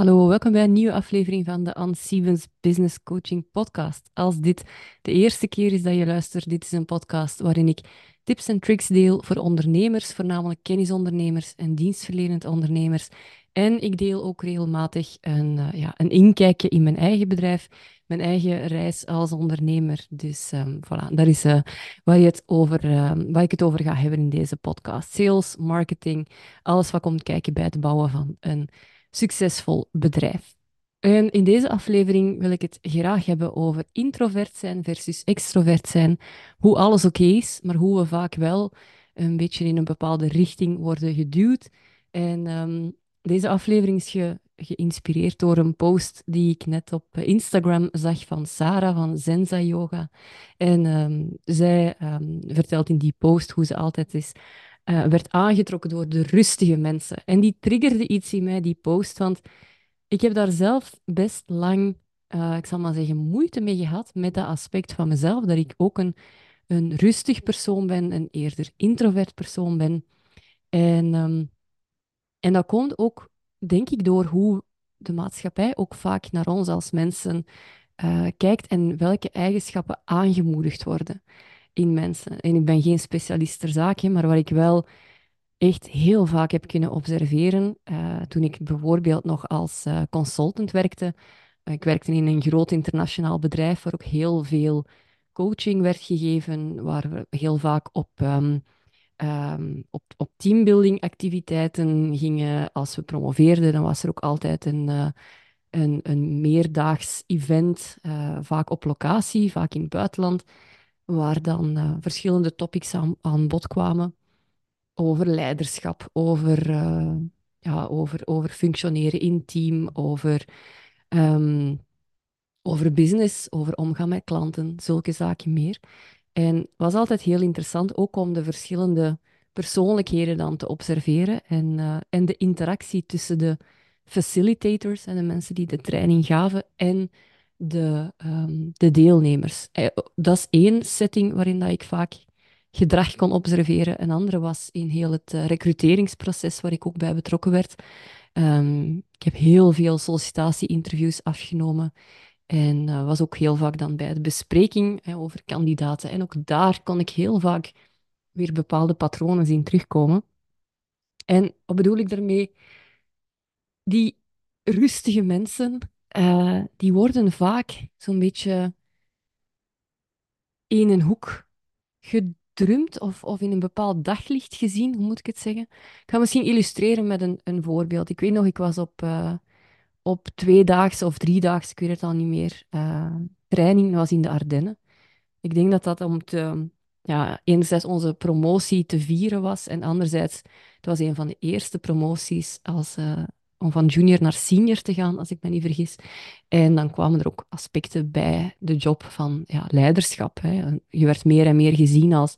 Hallo, welkom bij een nieuwe aflevering van de Anne Stevens Business Coaching Podcast. Als dit de eerste keer is dat je luistert, dit is een podcast waarin ik tips en tricks deel voor ondernemers, voornamelijk kennisondernemers en dienstverlenend ondernemers. En ik deel ook regelmatig een, uh, ja, een inkijkje in mijn eigen bedrijf, mijn eigen reis als ondernemer. Dus um, voilà, dat is uh, waar, je het over, uh, waar ik het over ga hebben in deze podcast. Sales, marketing, alles wat komt kijken bij het bouwen van een succesvol bedrijf. En in deze aflevering wil ik het graag hebben over introvert zijn versus extrovert zijn. Hoe alles oké is, maar hoe we vaak wel een beetje in een bepaalde richting worden geduwd. En um, deze aflevering is ge geïnspireerd door een post die ik net op Instagram zag van Sarah van Zenza Yoga. En um, zij um, vertelt in die post hoe ze altijd is uh, werd aangetrokken door de rustige mensen. En die triggerde iets in mij, die post, want ik heb daar zelf best lang, uh, ik zal maar zeggen, moeite mee gehad met dat aspect van mezelf, dat ik ook een, een rustig persoon ben, een eerder introvert persoon ben. En, um, en dat komt ook, denk ik, door hoe de maatschappij ook vaak naar ons als mensen uh, kijkt en welke eigenschappen aangemoedigd worden in mensen. En ik ben geen specialist ter zake, maar waar ik wel echt heel vaak heb kunnen observeren, uh, toen ik bijvoorbeeld nog als uh, consultant werkte. ik werkte in een groot internationaal bedrijf waar ook heel veel coaching werd gegeven, waar we heel vaak op, um, um, op, op teambuilding activiteiten gingen. Als we promoveerden, dan was er ook altijd een, uh, een, een meerdaags event, vaak op locatie, vaak in het buitenland waar dan uh, verschillende topics aan, bod kwamen over leiderschap, over, uh, ja, over, over functioneren in team, over, um, over business, over omgaan met klanten, zulke zaken meer. En was altijd heel interessant, ook om de verschillende persoonlijkheden dan te observeren en, uh, en de interactie tussen de facilitators en de mensen die de training gaven en de, um, de deelnemers. Eh, dat is één setting waarin dat ik vaak gedrag kon observeren. Een andere was in heel het uh, recruteringsproces waar ik ook bij betrokken werd. Um, ik heb heel veel sollicitatie-interviews afgenomen en uh, was ook heel vaak dan bij de bespreking hè, over kandidaten. En ook daar kon ik heel vaak weer bepaalde patronen zien terugkomen. En wat bedoel ik daarmee? Die rustige mensen uh, die worden vaak zo'n beetje in een hoek gedrumd of, of in een bepaald daglicht gezien, hoe moet ik het zeggen? Ik ga misschien illustreren met een, een voorbeeld. Ik weet nog, ik was op, uh, op tweedaags of driedaags, ik weet het al niet meer, uh, training, was in de Ardennen. Ik denk dat dat om te, ja, enerzijds onze promotie te vieren was en anderzijds, het was een van de eerste promoties als, om van junior naar senior te gaan, als ik me niet vergis. En dan kwamen er ook aspecten bij de job van ja, leiderschap. Hè. Je werd meer en meer gezien als,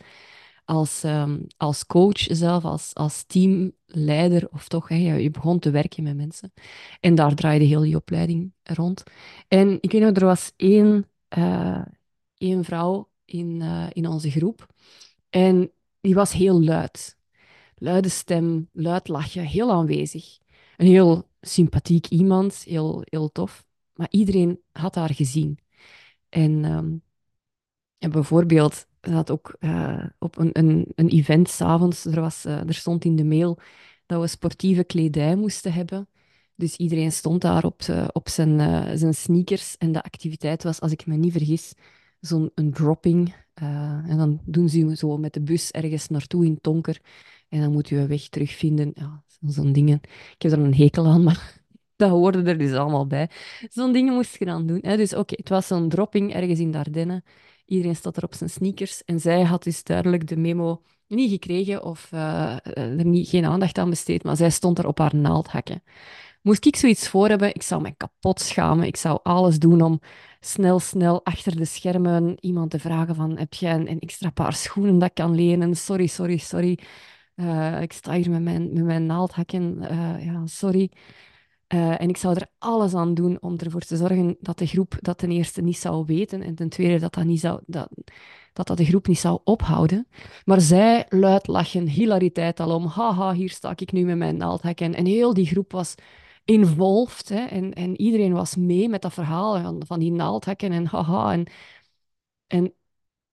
als, um, als coach zelf, als, als teamleider, of toch, hè, je begon te werken met mensen. En daar draaide heel die opleiding rond. En ik weet nog, er was één, uh, één vrouw in, uh, in onze groep. En die was heel luid. Luide stem, luid lachen, heel aanwezig een heel sympathiek iemand, heel, heel tof. Maar iedereen had haar gezien. En, um, en bijvoorbeeld, dat ook uh, op een, een, een event s'avonds, er, was, uh, er stond in de mail dat we sportieve kledij moesten hebben. Dus iedereen stond daar op, uh, op zijn, zijn sneakers. En de activiteit was, als ik me niet vergis, zo'n dropping. En dan doen ze zo met de bus ergens naartoe in Tonker. En dan moet je een weg terugvinden. Ja, zo'n dingen. Ik heb er een hekel aan, maar dat hoorde er dus allemaal bij. Zo'n dingen moest je dan doen. Hè? Dus oké, het was zo'n dropping ergens in de Ardennen. Iedereen staat er op zijn sneakers. En zij had dus duidelijk de memo niet gekregen of uh, er niet, geen aandacht aan besteed, maar zij stond er op haar naaldhakken. Moest ik zoiets voor hebben, ik zou me kapot schamen. Ik zou alles doen om snel, snel achter de schermen iemand te vragen van heb jij een, een extra paar schoenen dat ik kan lenen? Sorry, sorry, sorry. Uh, ik sta hier met mijn, met mijn naaldhakken. Uh, ja, sorry. Uh, en ik zou er alles aan doen om ervoor te zorgen dat de groep dat ten eerste niet zou weten en ten tweede dat dat, niet zou, dat, dat, dat de groep niet zou ophouden. Maar zij luid lachen, hilariteit alom. Haha, hier sta ik nu met mijn naaldhakken. En heel die groep was involved. Hè, en, en iedereen was mee met dat verhaal van, van die naaldhekken en haha. En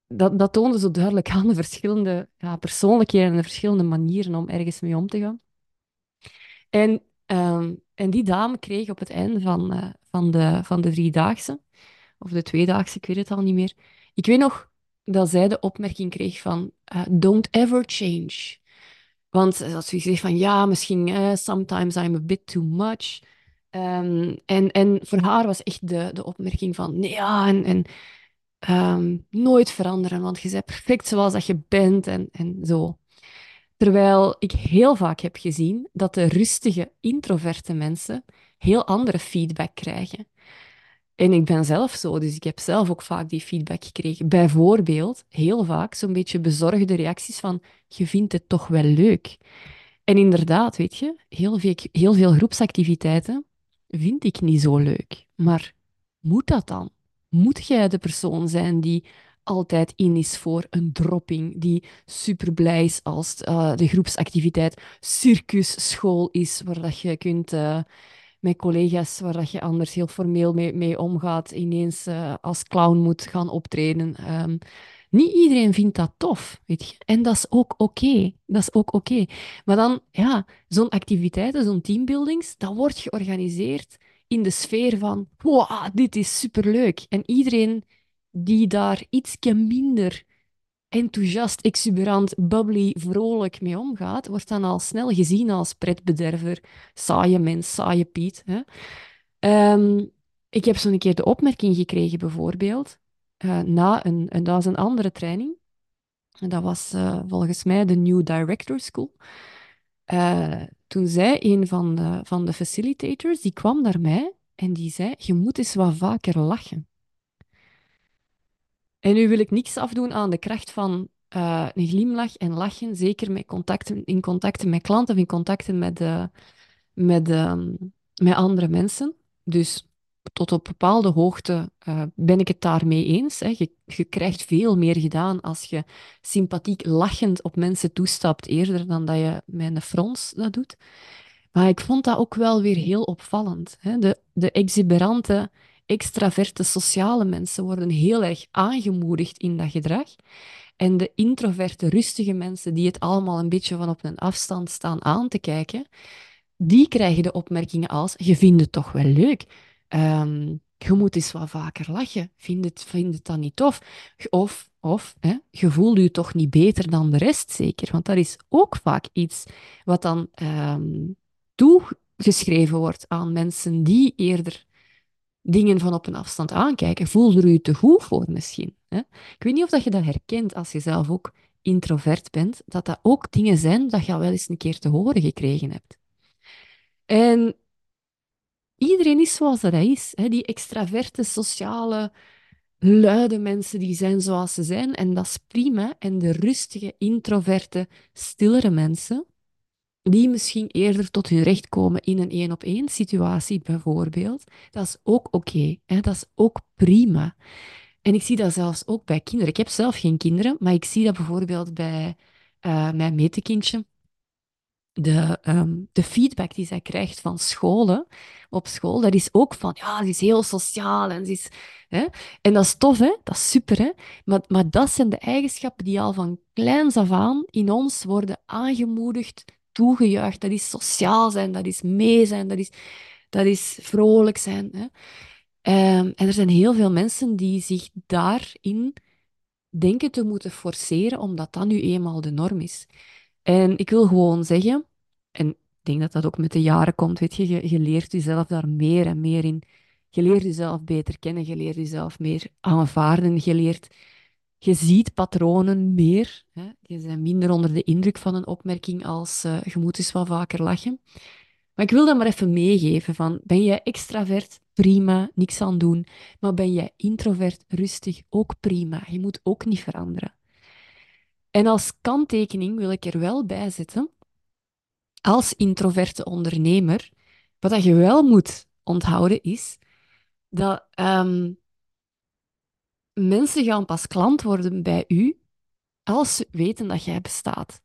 dat, dat toonde zo duidelijk aan de verschillende ja, persoonlijkheden en de verschillende manieren om ergens mee om te gaan. En, ehm, en die dame kreeg op het einde van, uh, van, de, van de driedaagse, of de tweedaagse, ik weet het al niet meer. Ik weet nog dat zij de opmerking kreeg van uh, don't ever change. Want als ze zegt van ja, misschien uh, sometimes I'm a bit too much. Um, en, en voor haar was echt de, de opmerking van nee, ja, en, en um, nooit veranderen, want je bent perfect zoals dat je bent en, en zo. Terwijl ik heel vaak heb gezien dat de rustige, introverte mensen heel andere feedback krijgen. En ik ben zelf zo, dus ik heb zelf ook vaak die feedback gekregen. Bijvoorbeeld, heel vaak zo'n beetje bezorgde reacties van, je vindt het toch wel leuk. En inderdaad, weet je, heel veel, heel veel groepsactiviteiten vind ik niet zo leuk. Maar moet dat dan? Moet jij de persoon zijn die altijd in is voor een dropping, die super blij is als uh, de groepsactiviteit circusschool is, waar dat je kunt uh, met collega's, waar dat je anders heel formeel mee, mee omgaat, ineens uh, als clown moet gaan optreden. Um, niet iedereen vindt dat tof, weet je. En dat is ook oké. Dat is ook oké. Maar dan, ja, zo'n activiteiten, zo'n teambuildings, dat wordt georganiseerd in de sfeer van, wow, dit is superleuk. En iedereen die daar iets minder enthousiast, exuberant, bubbly, vrolijk mee omgaat, wordt dan al snel gezien als pretbederver, saaie mens, saaie Piet. Hè? Um, ik heb zo'n keer de opmerking gekregen, bijvoorbeeld, uh, na een, en dat was een andere training. En dat was uh, volgens mij de New Director School. Uh, toen zei een van de, van de facilitators, die kwam naar mij en die zei, je moet eens wat vaker lachen. En nu wil ik niks afdoen aan de kracht van uh, een glimlach en lachen, zeker met contacten, in contacten met klanten of in contacten met, met, met andere mensen. Dus tot op bepaalde hoogte uh, ben ik het daarmee eens. Hè. Je, je, krijgt veel meer gedaan als je sympathiek lachend op mensen toestapt, eerder dan dat je met een frons dat doet. Maar ik vond dat ook wel weer heel opvallend. Hè. De, de exuberante, extraverte, sociale mensen worden heel erg aangemoedigd in dat gedrag. En de introverte, rustige mensen die het allemaal een beetje van op een afstand staan aan te kijken, die krijgen de opmerkingen als: Je vindt het toch wel leuk Um, je moet eens wat vaker lachen. Vind het, vind het dan niet tof? Of, of hè, je voelt je toch niet beter dan de rest, zeker? Want dat is ook vaak iets wat dan um, toegeschreven wordt aan mensen die eerder dingen van op een afstand aankijken. Voelde je je te goed voor misschien? Hè? Ik weet niet of dat je dat herkent als je zelf ook introvert bent, dat dat ook dingen zijn dat je al wel eens een keer te horen gekregen hebt. En iedereen is zoals hij is. Hè? Die extraverte, sociale, luide mensen, die zijn zoals ze zijn. En dat is prima. En de rustige, introverte, stillere mensen, die misschien eerder tot hun recht komen in een één-op-één situatie, bijvoorbeeld, dat is ook oké. dat is ook prima. En ik zie dat zelfs ook bij kinderen. Ik heb zelf geen kinderen, maar ik zie dat bijvoorbeeld bij uh, mijn metekindje de, ehm, de feedback die zij krijgt van scholen, op school, dat is ook van, ja, ze is heel sociaal en is... Hè? En dat is tof, hè? Dat is super, hè? Maar, maar dat zijn de eigenschappen die al van kleins af aan in ons worden aangemoedigd, toegejuicht. Dat is sociaal zijn, dat is mee zijn, dat is, dat is vrolijk zijn. Hè? Um, en er zijn heel veel mensen die zich daarin denken te moeten forceren, omdat dat nu eenmaal de norm is. En ik wil gewoon zeggen, en ik denk dat dat ook met de jaren komt, weet je, je, leert jezelf daar meer en meer in. Je leert jezelf beter kennen, je leert jezelf meer aanvaarden, je leert, je ziet patronen meer. Hè? Je bent minder onder de indruk van een opmerking als uh, je moet eens wat vaker lachen. Maar ik wil dat maar even meegeven van, ben jij extravert? Prima, niks aan doen. Maar ben jij introvert, rustig? Ook prima. Je moet ook niet veranderen. En als kanttekening wil ik er wel bij zetten, als introverte ondernemer, wat je wel moet onthouden is dat um, mensen gaan pas klant worden bij u als ze weten dat jij bestaat.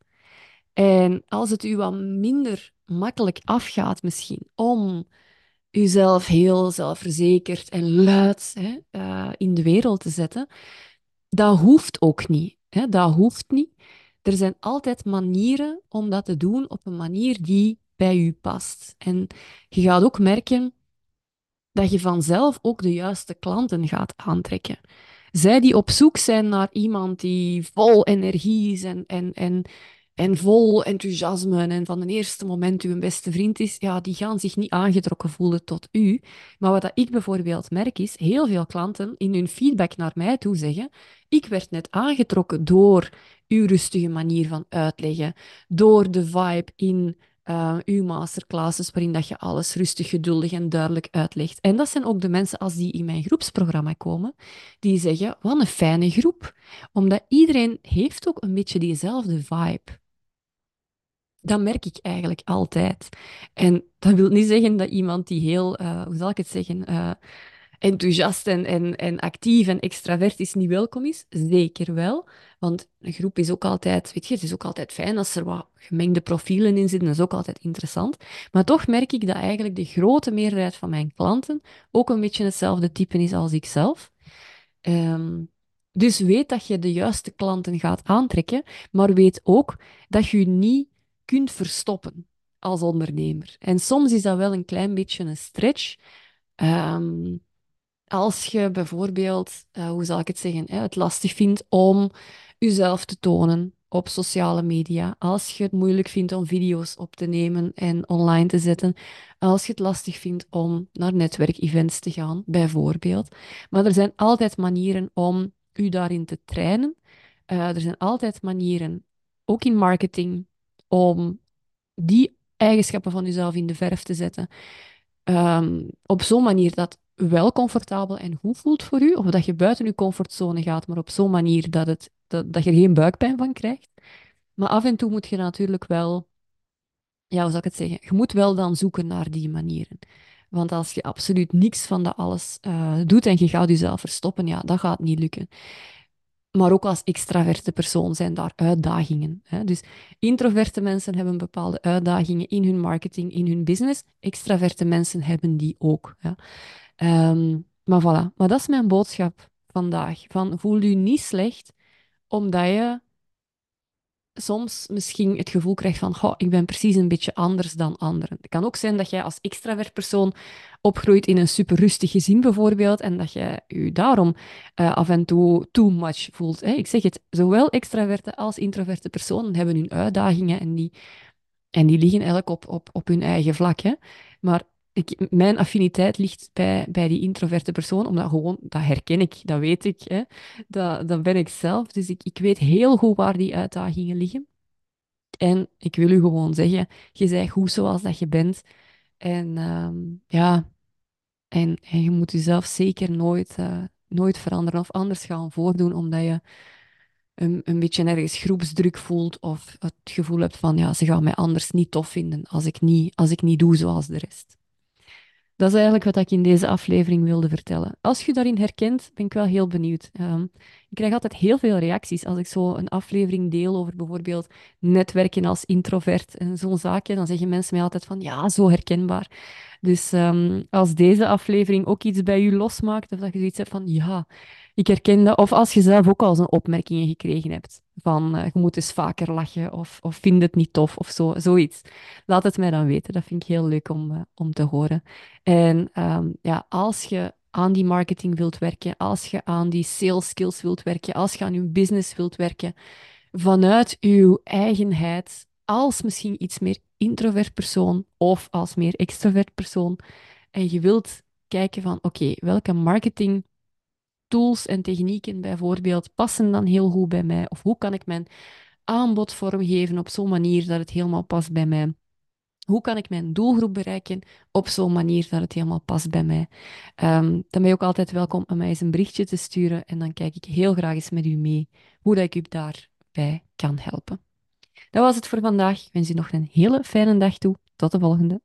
En als het u wat minder makkelijk afgaat misschien om jezelf heel zelfverzekerd en luid hè, uh, in de wereld te zetten, dat hoeft ook niet. Hè? Dat hoeft niet. Er zijn altijd manieren om dat te doen op een manier die bij u past. En je gaat ook merken dat je vanzelf ook de juiste klanten gaat aantrekken. Zij die op zoek zijn naar iemand die vol energie is en, en, en, en vol enthousiasme en van het eerste moment uw beste vriend is, ja, die gaan zich niet aangetrokken voelen tot u. Maar wat ik bijvoorbeeld merk is, heel veel klanten in hun feedback naar mij toe zeggen, ik werd net aangetrokken door uw rustige manier van uitleggen, door de vibe in uh, uw masterclasses, waarin dat je alles rustig, geduldig en duidelijk uitlegt. En dat zijn ook de mensen als die in mijn groepsprogramma komen, die zeggen, wat een fijne groep. Omdat iedereen heeft ook een beetje diezelfde vibe. Dat merk ik eigenlijk altijd. En dat wil niet zeggen dat iemand die heel, uh, hoe zal ik het zeggen, uh, enthousiast en, en, en actief en extravertisch niet welkom is? Zeker wel. Want een groep is ook altijd, weet je, het is ook altijd fijn als er wat gemengde profielen in zitten. Dat is ook altijd interessant. Maar toch merk ik dat eigenlijk de grote meerderheid van mijn klanten ook een beetje hetzelfde type is als ik zelf. Um, dus weet dat je de juiste klanten gaat aantrekken, maar weet ook dat je niet kunt verstoppen als ondernemer. En soms is dat wel een klein beetje een stretch. Um, als je bijvoorbeeld, uh, hoe zal ik het zeggen, hè, het lastig vindt om jezelf te tonen op sociale media, als je het moeilijk vindt om video's op te nemen en online te zetten, als je het lastig vindt om naar netwerkevents te gaan, bijvoorbeeld. Maar er zijn altijd manieren om u daarin te trainen. Uh, er zijn altijd manieren, ook in marketing, om die eigenschappen van jezelf in de verf te zetten. Um, op zo'n manier dat wel comfortabel en goed voelt voor u, of dat je buiten je comfortzone gaat, maar op zo'n manier dat, het, dat, dat je er geen buikpijn van krijgt. Maar af en toe moet je natuurlijk wel, ja, hoe zal ik het zeggen? Je moet wel dan zoeken naar die manieren. Want als je absoluut niks van dat alles uh, doet en je gaat jezelf verstoppen, ja, dat gaat niet lukken. Maar ook als extraverte persoon zijn daar uitdagingen. Hè? Dus introverte mensen hebben bepaalde uitdagingen in hun marketing, in hun business. Extraverte mensen hebben die ook. Ja? Um, maar voilà, maar dat is mijn boodschap vandaag. Van voel je niet slecht omdat je soms misschien het gevoel krijgt van goh, ik ben precies een beetje anders dan anderen. Het kan ook zijn dat jij als extravert persoon opgroeit in een super rustig gezin bijvoorbeeld en dat je je daarom uh, af en toe too much voelt. Ik zeg het, zowel extraverte als introverte personen hebben hun uitdagingen en die, en die liggen eigenlijk op, op, op hun eigen vlak. Hè? Maar ik, mijn affiniteit ligt bij, bij die introverte persoon, omdat gewoon, dat herken ik, dat weet ik, hè. Dat, dat ben ik zelf. Dus ik, ik weet heel goed waar die uitdagingen liggen. En ik wil u gewoon zeggen, je bent goed zoals dat je bent. En uh, ja, en, en, je moet jezelf zeker nooit, uh, nooit veranderen of anders gaan voordoen, omdat je een, een beetje ergens groepsdruk voelt of het gevoel hebt van, ja, ze gaan mij anders niet tof vinden als ik niet, als ik niet doe zoals de rest. Dat is eigenlijk wat ik in deze aflevering wilde vertellen. Als je daarin herkent, ben ik wel heel benieuwd. Um, ik krijg altijd heel veel reacties als ik zo een aflevering deel over bijvoorbeeld netwerken als introvert en zo'n zaakje. Dan zeggen mensen mij altijd van ja, zo herkenbaar. Dus um, als deze aflevering ook iets bij u losmaakt, of dat je zoiets hebt van ja, ik herken dat. Of als je zelf ook al zo'n opmerkingen gekregen hebt van uh, je moet eens vaker lachen of, of vind het niet tof of zo, zoiets. Laat het mij dan weten. Dat vind ik heel leuk om, uh, om te horen. En um, ja, als je aan die marketing wilt werken, als je aan die sales skills wilt werken, als je aan je business wilt werken, vanuit uw eigenheid, als misschien iets meer introvert persoon of als meer extrovert persoon, en je wilt kijken van oké, welke marketing tools en technieken bijvoorbeeld passen dan heel goed bij mij? Of hoe kan ik mijn aanbod vormgeven op zo'n manier dat het helemaal past bij mij? Hoe kan ik mijn doelgroep bereiken op zo'n manier dat het helemaal past bij mij? Um, dan ben je ook altijd welkom om mij eens een berichtje te sturen en dan kijk ik heel graag eens met u mee hoe dat ik u daarbij kan helpen. Dat was het voor vandaag. Ik wens u nog een hele fijne dag toe. Tot de volgende.